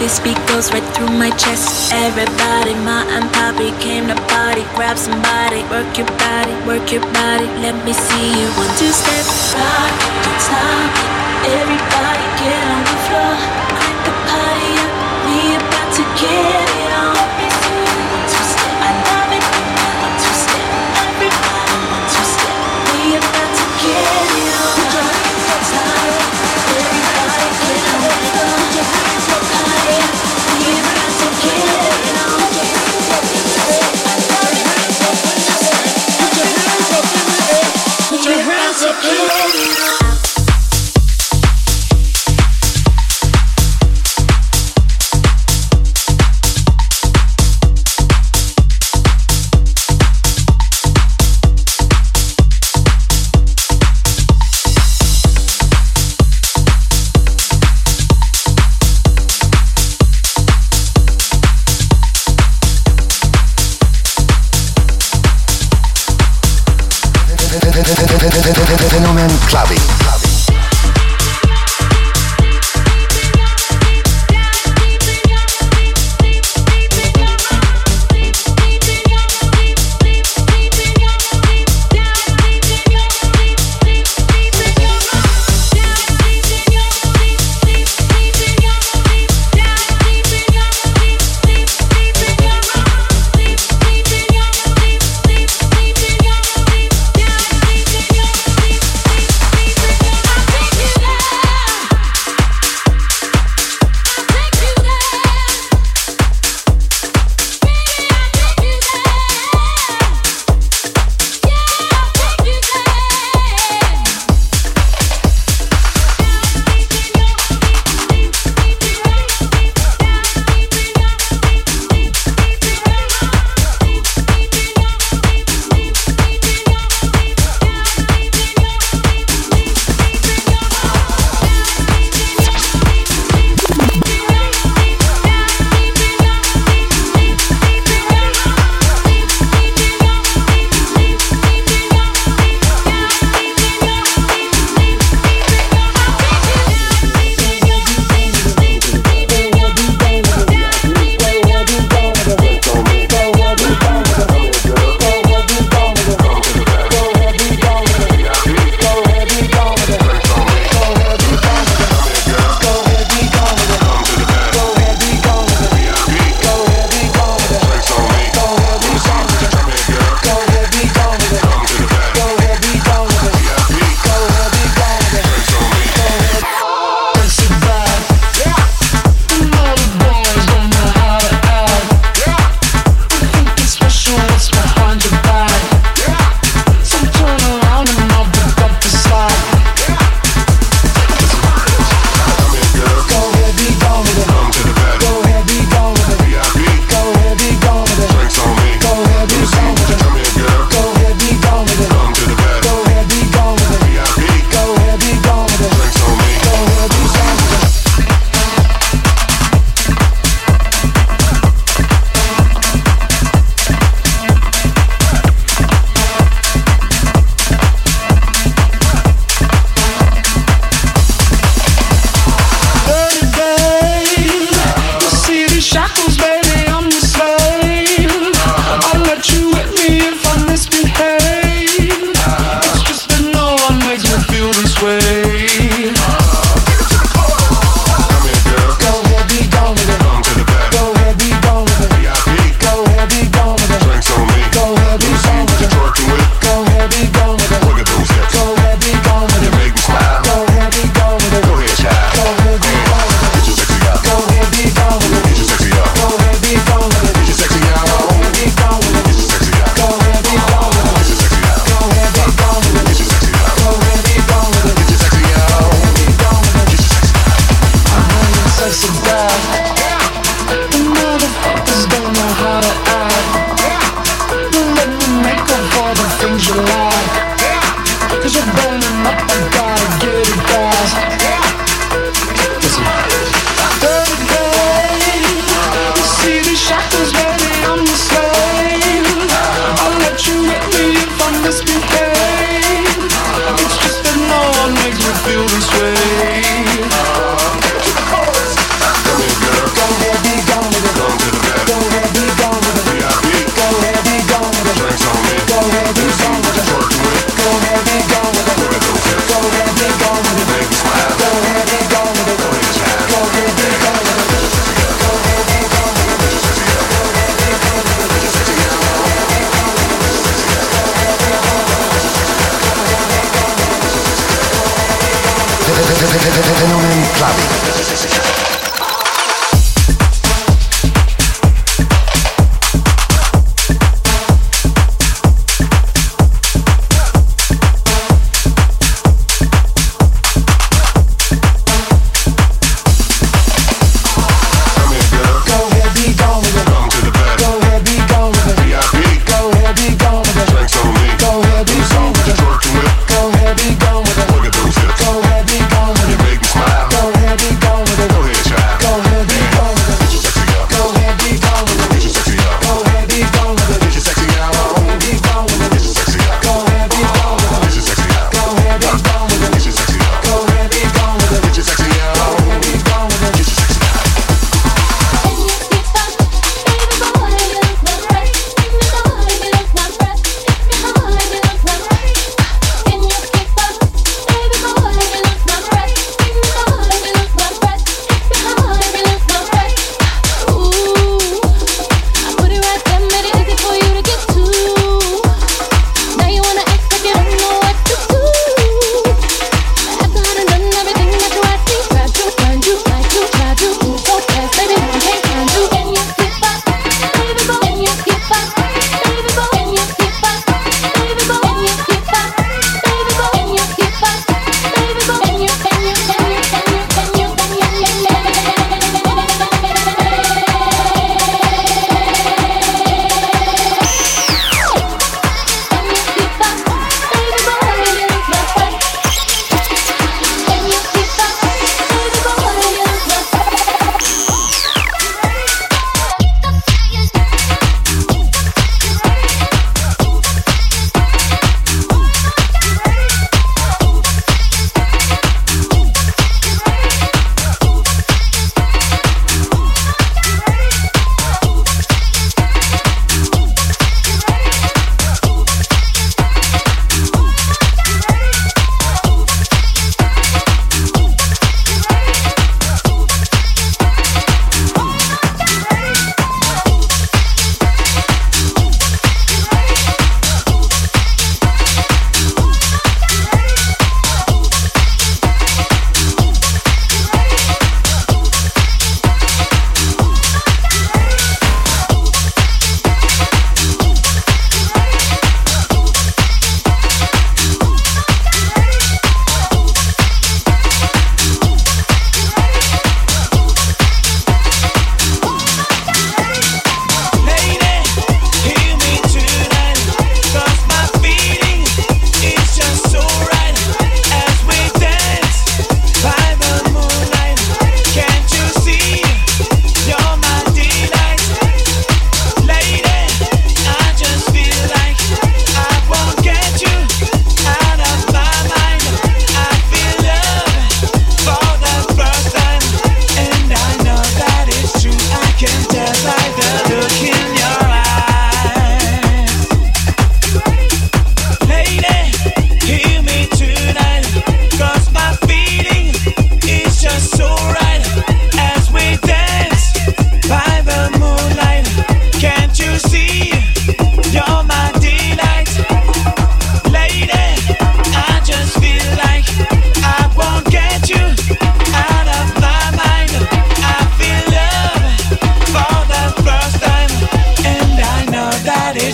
This beat goes right through my chest. Everybody, ma and poppy came to party. Grab somebody, work your body, work your body. Let me see you one two step, rock stop. Everybody get on the floor.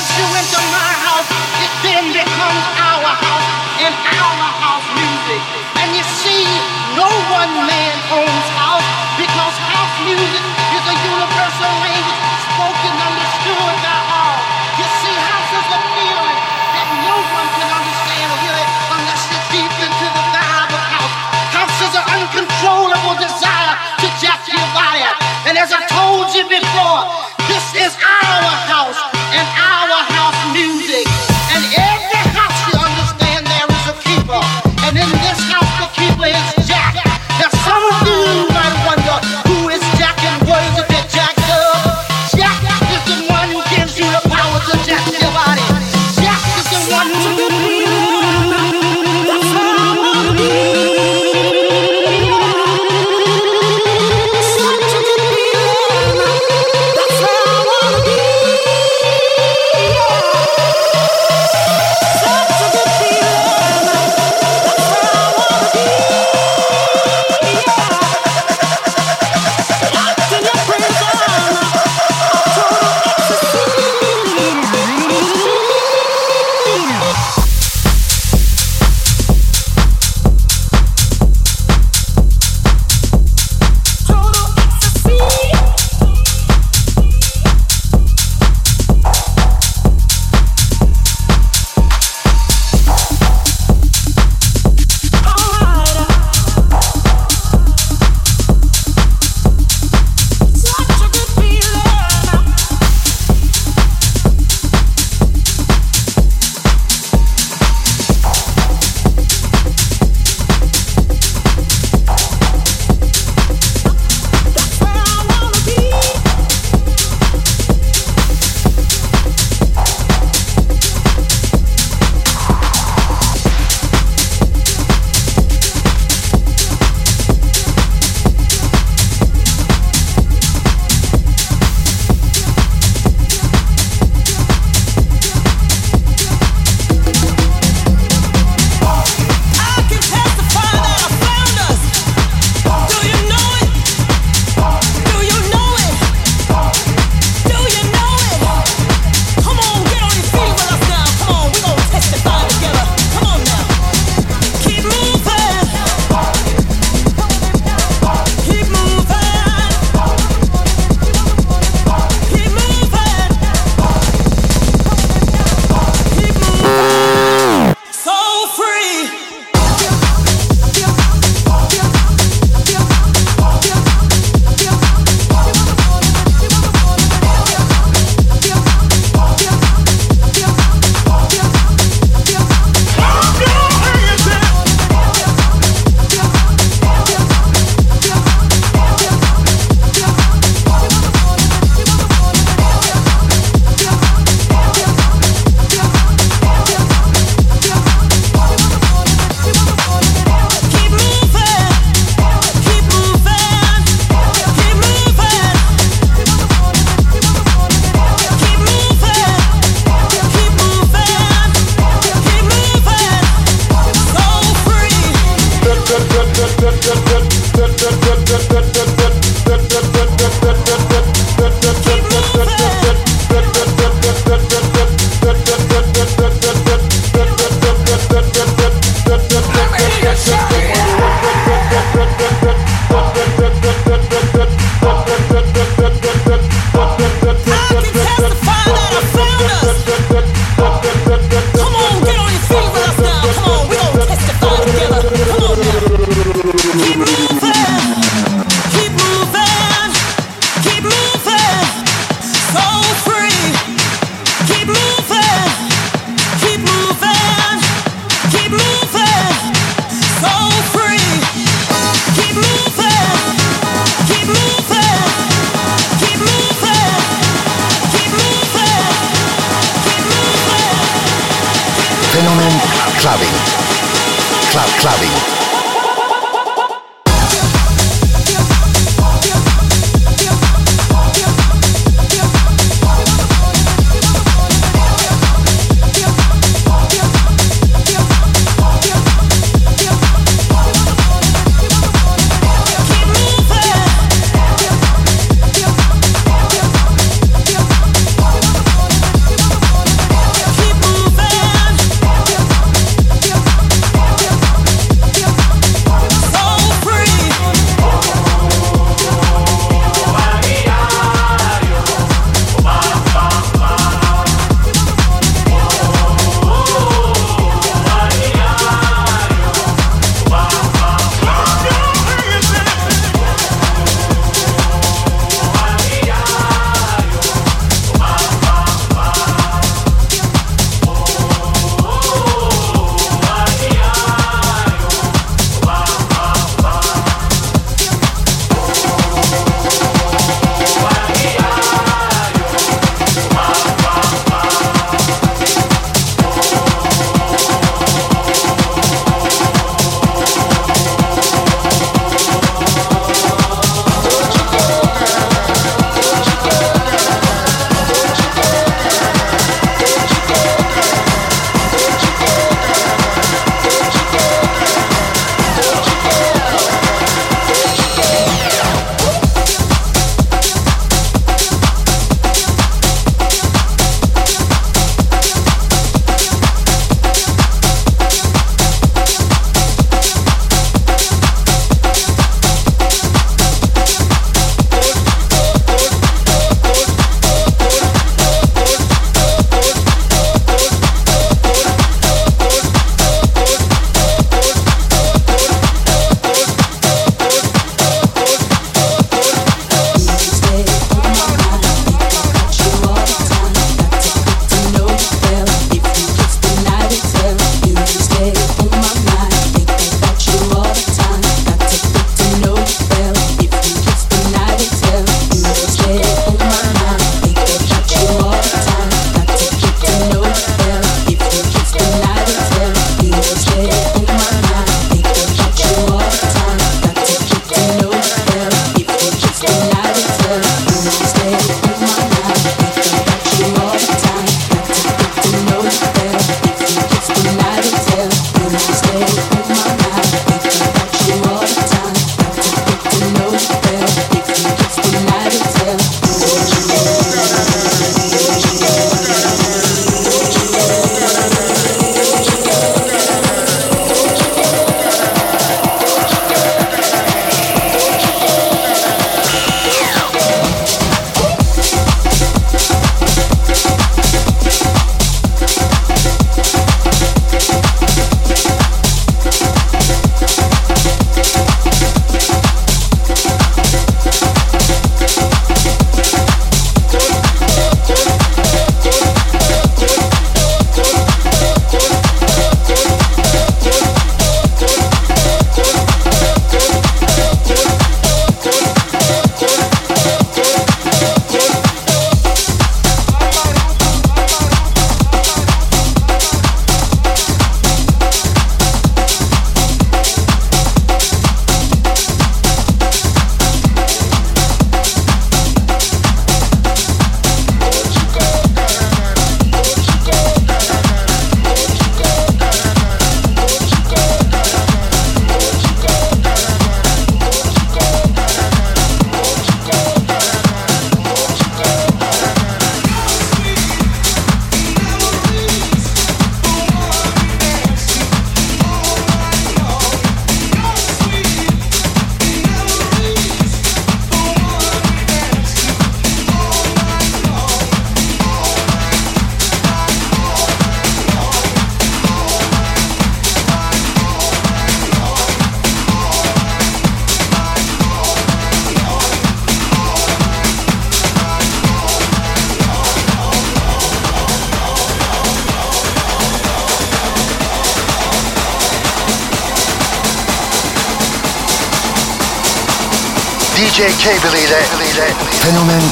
Once you enter my house.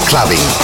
Clubbing.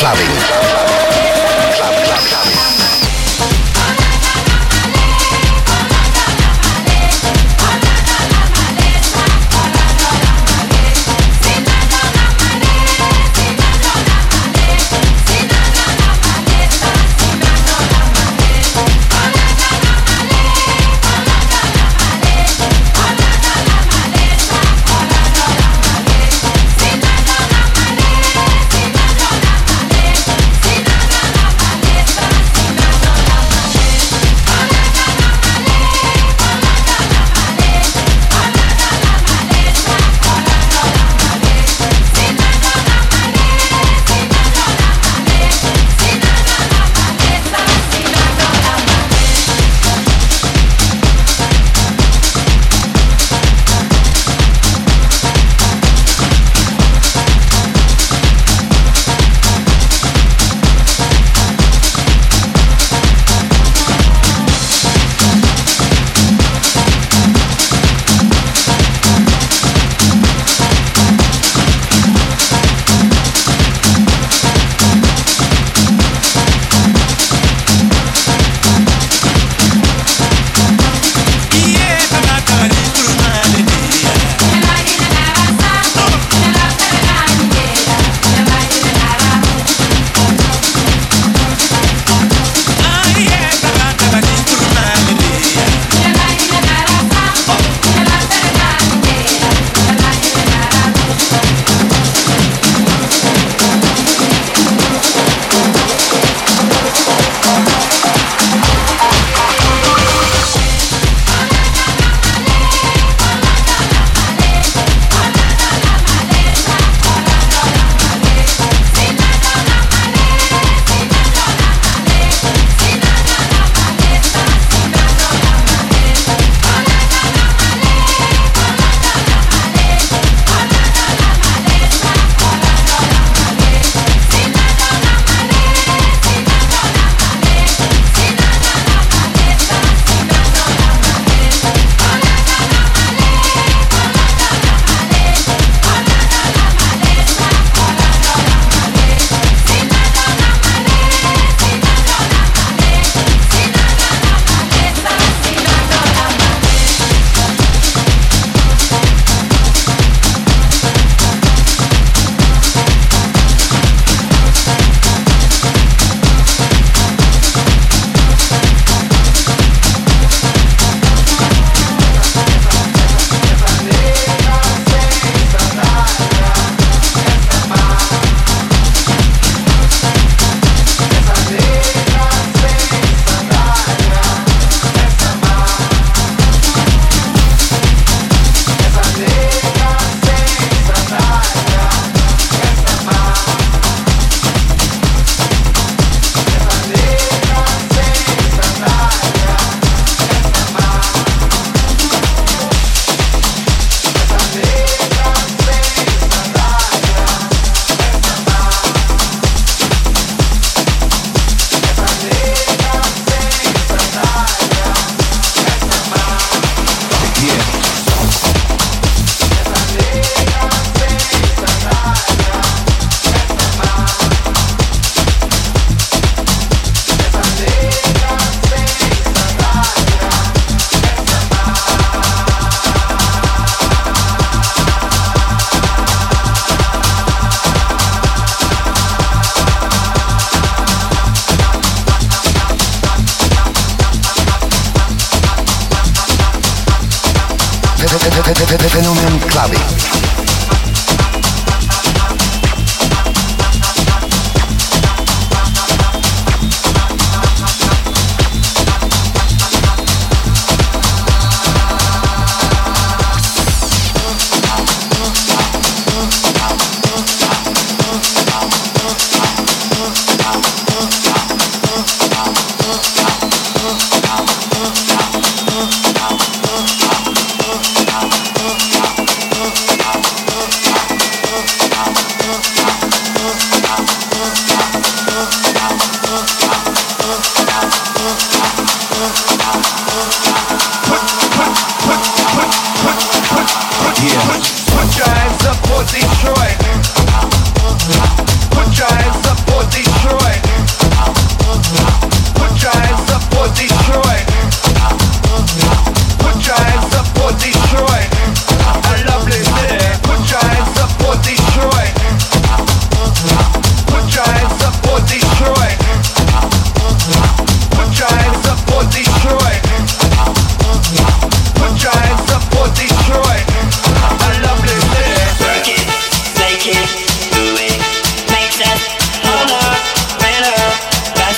Clubbing.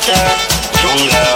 Ruler, ruler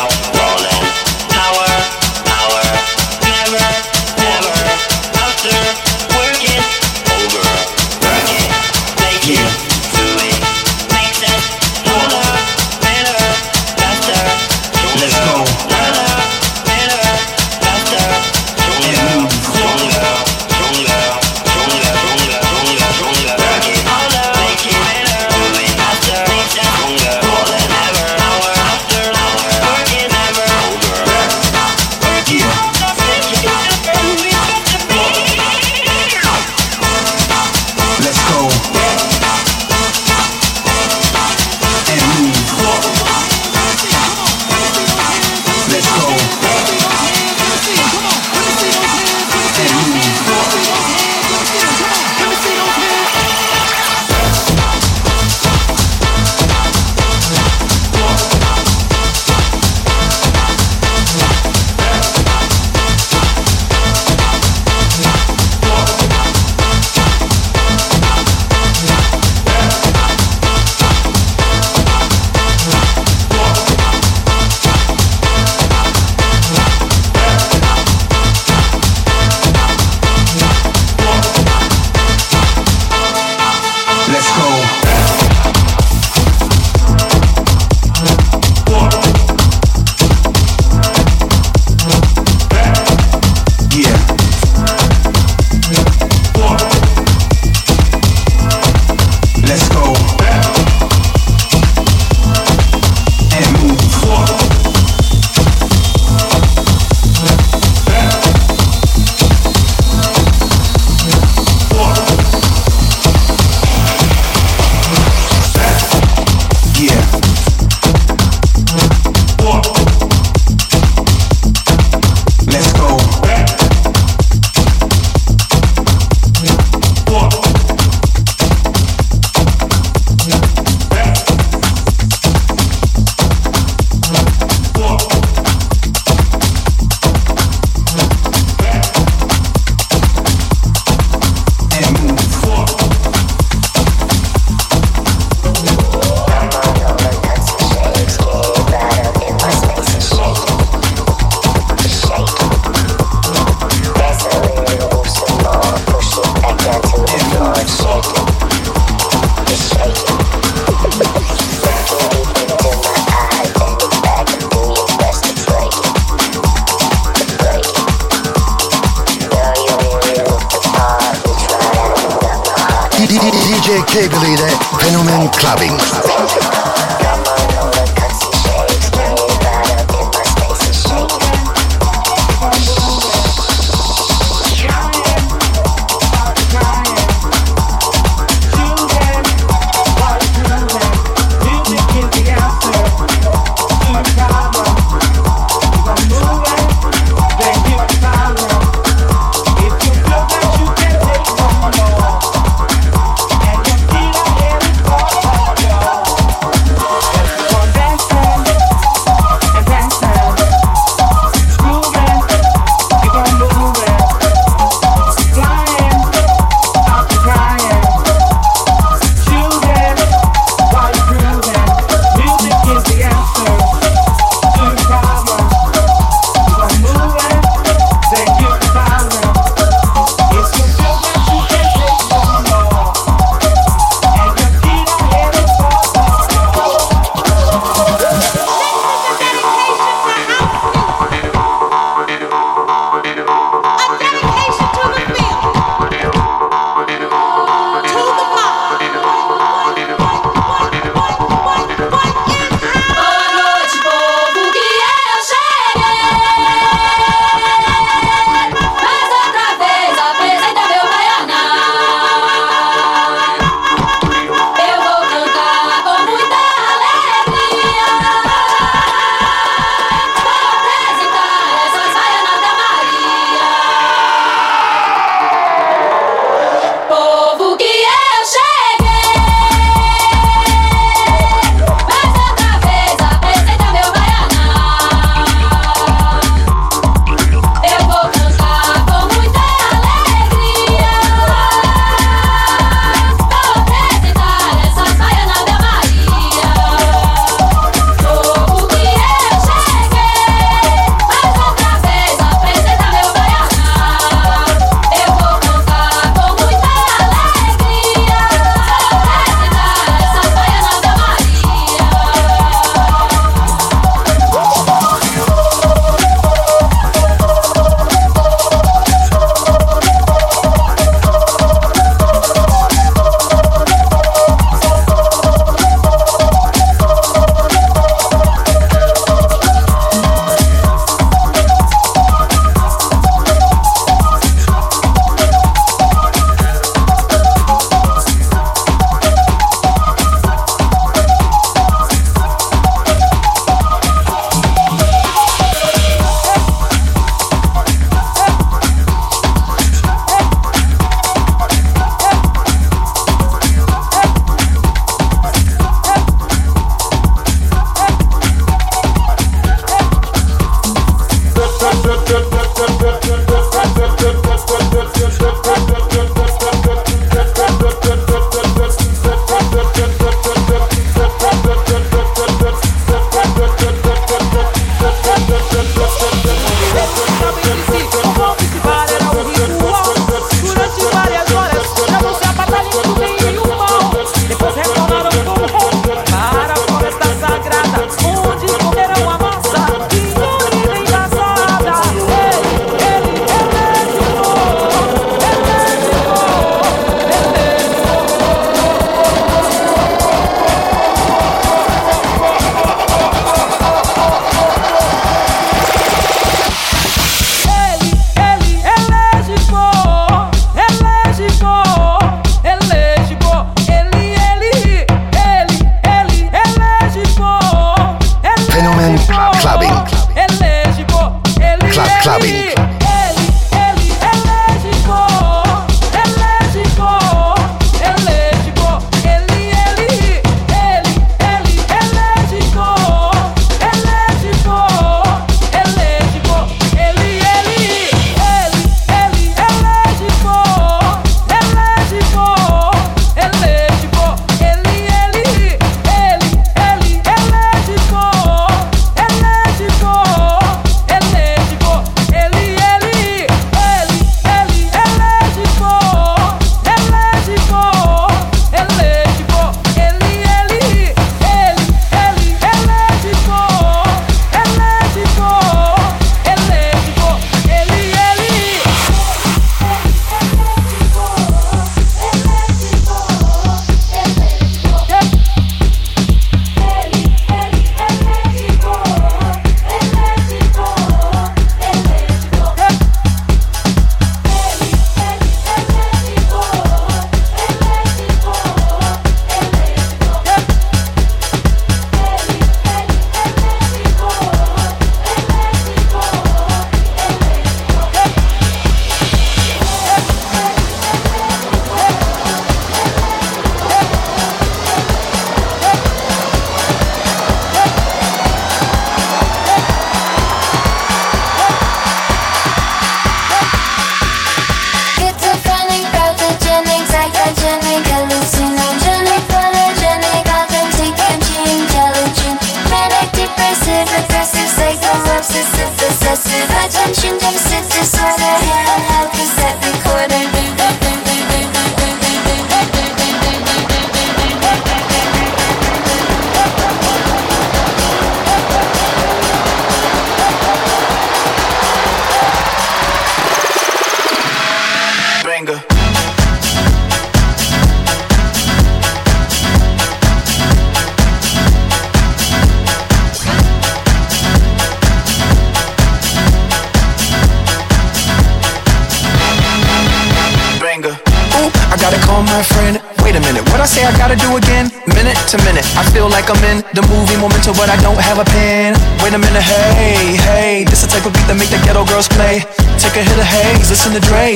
that make the ghetto P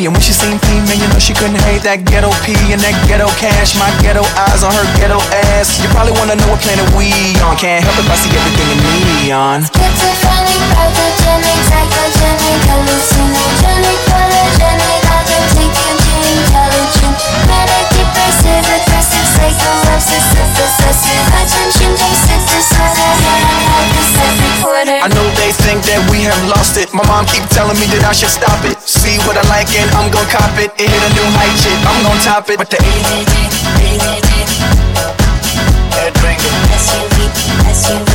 and when she seemed femin, you know she couldn't hate that ghetto pee and that ghetto cash. My ghetto eyes on her ghetto ass. You probably wanna know what planet we on. Can't help if I see everything in neon. Schizophrenic, pathogenic, psychogenic, hallucinogenic, I know they think that we have lost it. My mom keep telling me that I should stop it. See what I like and I'm gonna cop it. It hit a new height, shit. I'm gonna top it. But the ADD, ADD, Headbanger, SUV, SUV,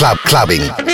Club Clubbing.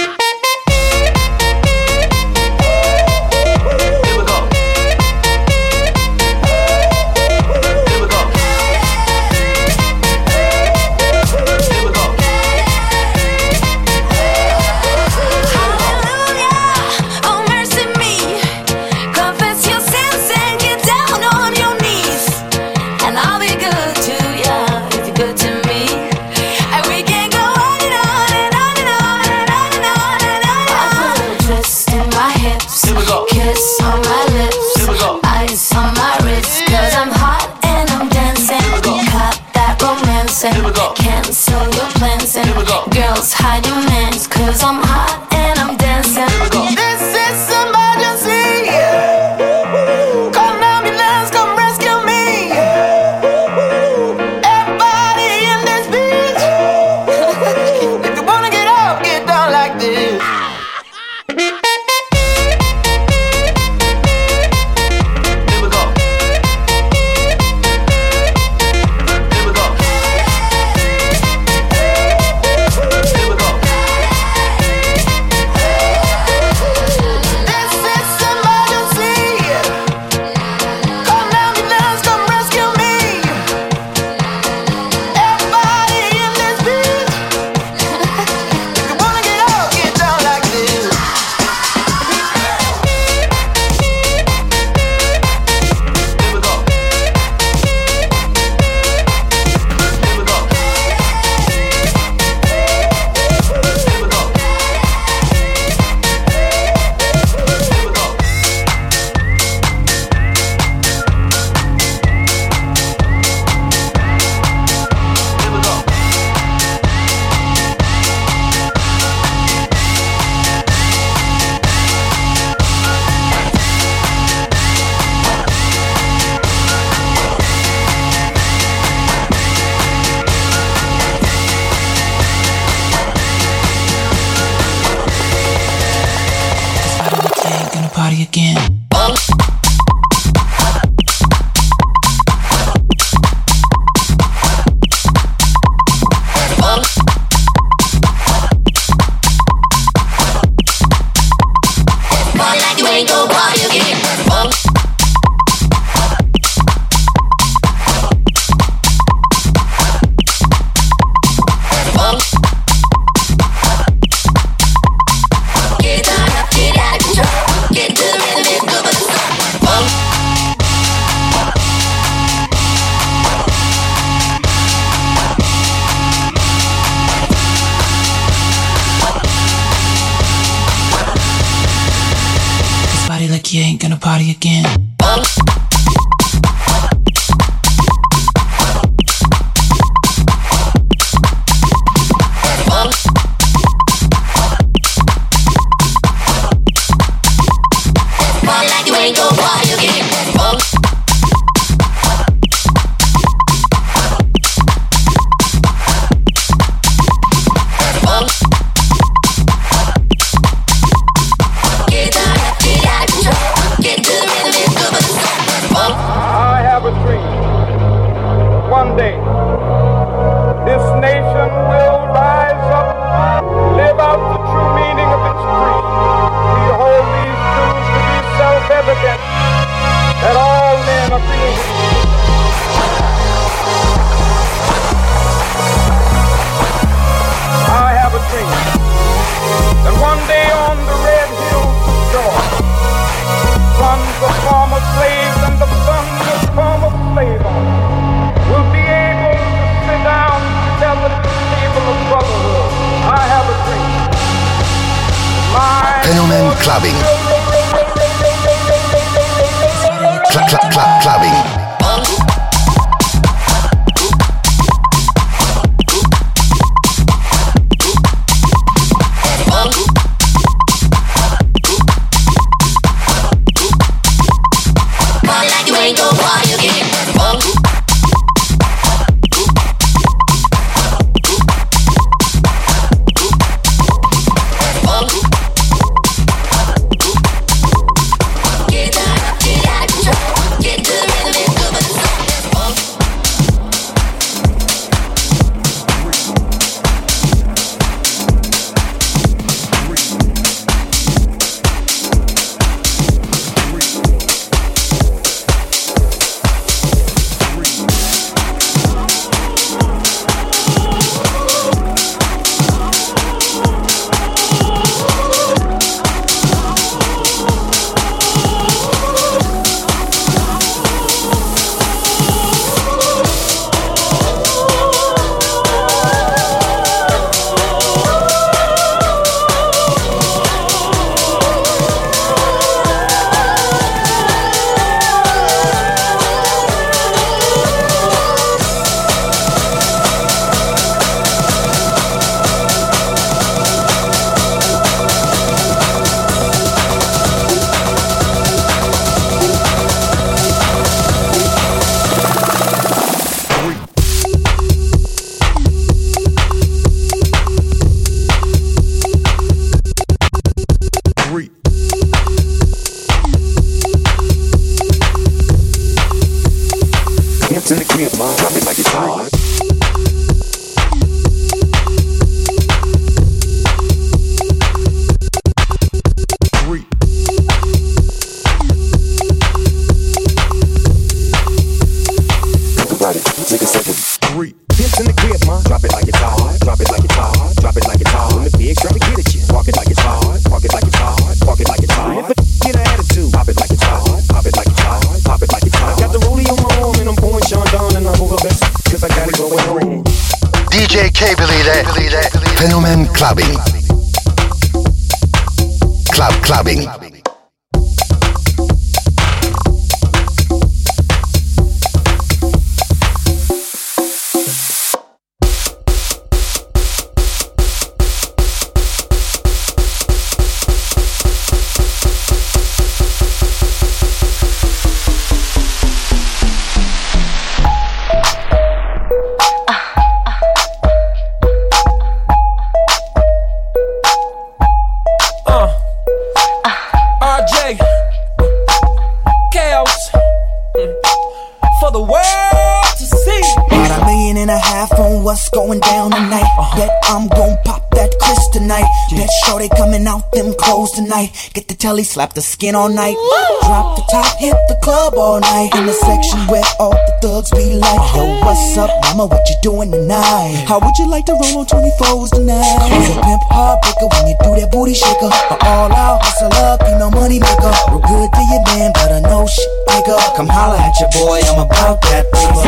Tonight. Get the telly, slap the skin all night. Drop the top, hit the club all night. In the section where all the thugs be like, Yo, what's up, mama? What you doing tonight? How would you like to roll on 24s tonight? Cause a pimp heartbreaker when you do that booty shaker. But all out, hustle up, you know money maker. Real good to your man, but I know shit nigga. Come holla at your boy, I'm about that paper.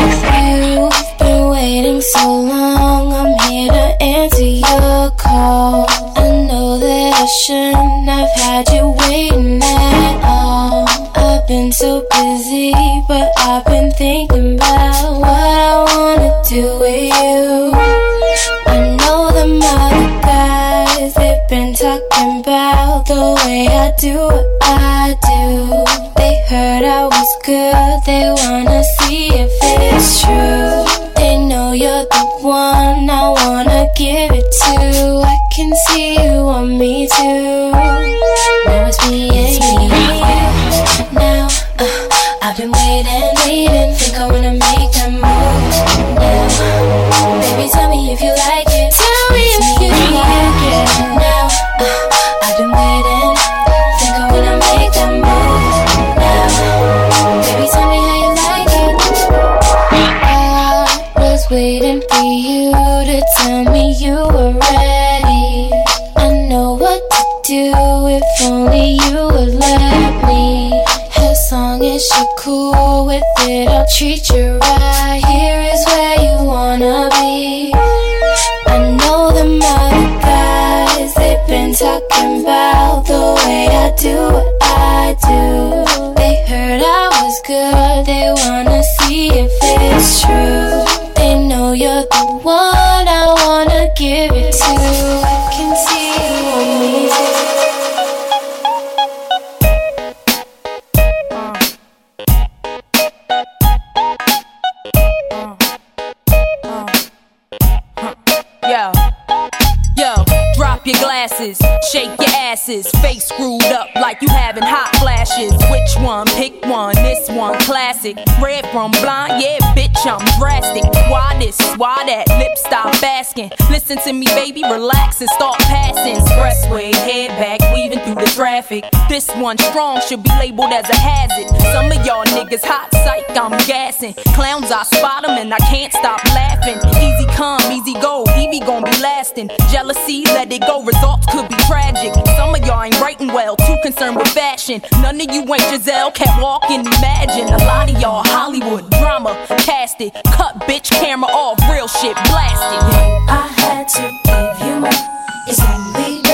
You've been waiting so long, I'm here to answer your call. I know that I shouldn't have had you waiting at all. I've been so busy, but I've been thinking about what I wanna do with you. I know guys, they've been talking about the way I do what I do. They heard I was good, they wanna see if it's true. They know you're the one I wanna give it to. I can see you want me too. Now it's me and you. Now uh, I've been waiting, waiting, think I wanna make that move. Now, baby, tell me if you like with it, I'll treat you right. Here is where you wanna be. I know them other guys, they've been talking about the way I do what I do. They heard I was good, they wanna see if it's true. They know you're the one I wanna give it to. I can see your glasses, shake your asses, face screwed up like you having hot flashes. Which one? Pick one. This one, classic. Red from blind, yeah, bitch, I'm drastic. Why this? Why that? Lip stop asking. Listen to me, baby, relax and start passing. Expressway, head back, weaving through the traffic. This one strong should be labeled as a hazard. Some of y'all niggas hot psych, I'm gassing. Clowns, I spot 'em and I can't stop laughing. Easy come, easy go, Evie gon' be lasting. Jealousy, let it go, results could be tragic. Some of y'all ain't writing well, too concerned with fashion. None of you ain't Giselle, can't walk and imagine. A lot of y'all Hollywood drama, cast it. Cut bitch camera off, real shit blasted. I had to give you more. It's only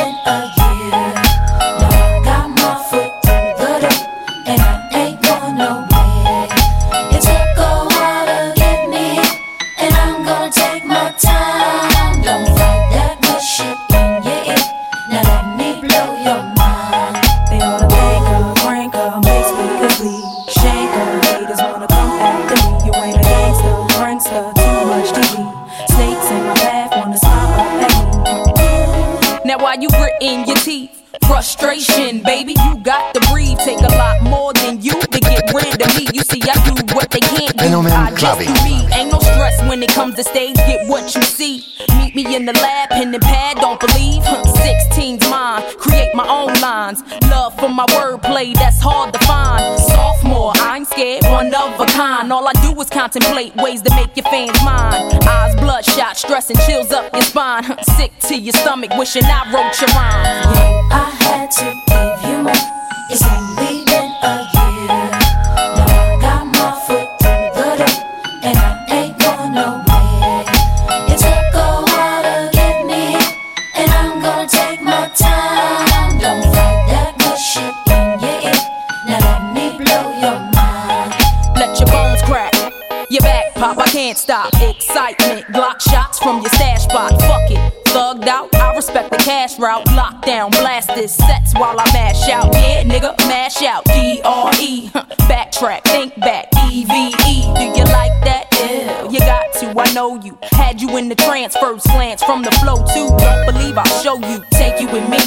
teeth? Frustration, baby, you got to breathe. Take a lot more than you to get rid of me. You see, I do what they can't Fenomen Clubbing. Ain't no stress when it comes to stage, get what you see. Meet me in the lab, pen and pad, don't believe. 16's mine, create my own lines. Love for my wordplay, that's hard to find. Sophomore, I ain't scared, one of a kind. All I do is contemplate ways to make your fans mine. Eyes bloodshot, stress and chills up your spine. Sick to your stomach, wishing I wrote your rhyme. I had to cash route. Lockdown, blast this sets while I mash out. Yeah, nigga, mash out. D R E. Backtrack, think back. E V E. Do you like that? Yeah, you got to. I know you. Had you in the trance, first glance from the flow too. Don't believe I'll show you. Take you with me.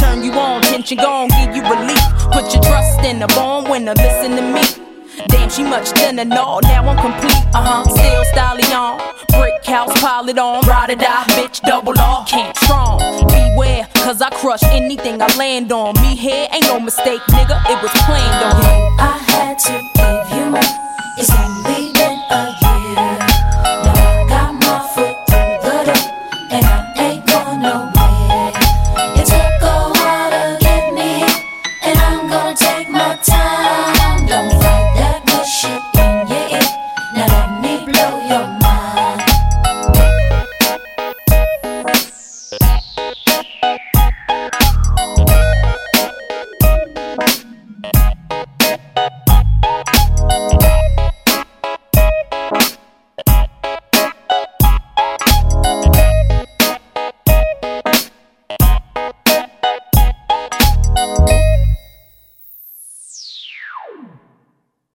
Turn you on, tension gone, give you relief. Put your trust in the born winner, listen to me. Damn, she much thinner, no, now I'm complete, uh huh. Still stallion, brick house, pile it on, ride or die, bitch, double off, can't strong. Beware, cause I crush anything I land on. Me here ain't no mistake, nigga, it was planned on. I had to give you more.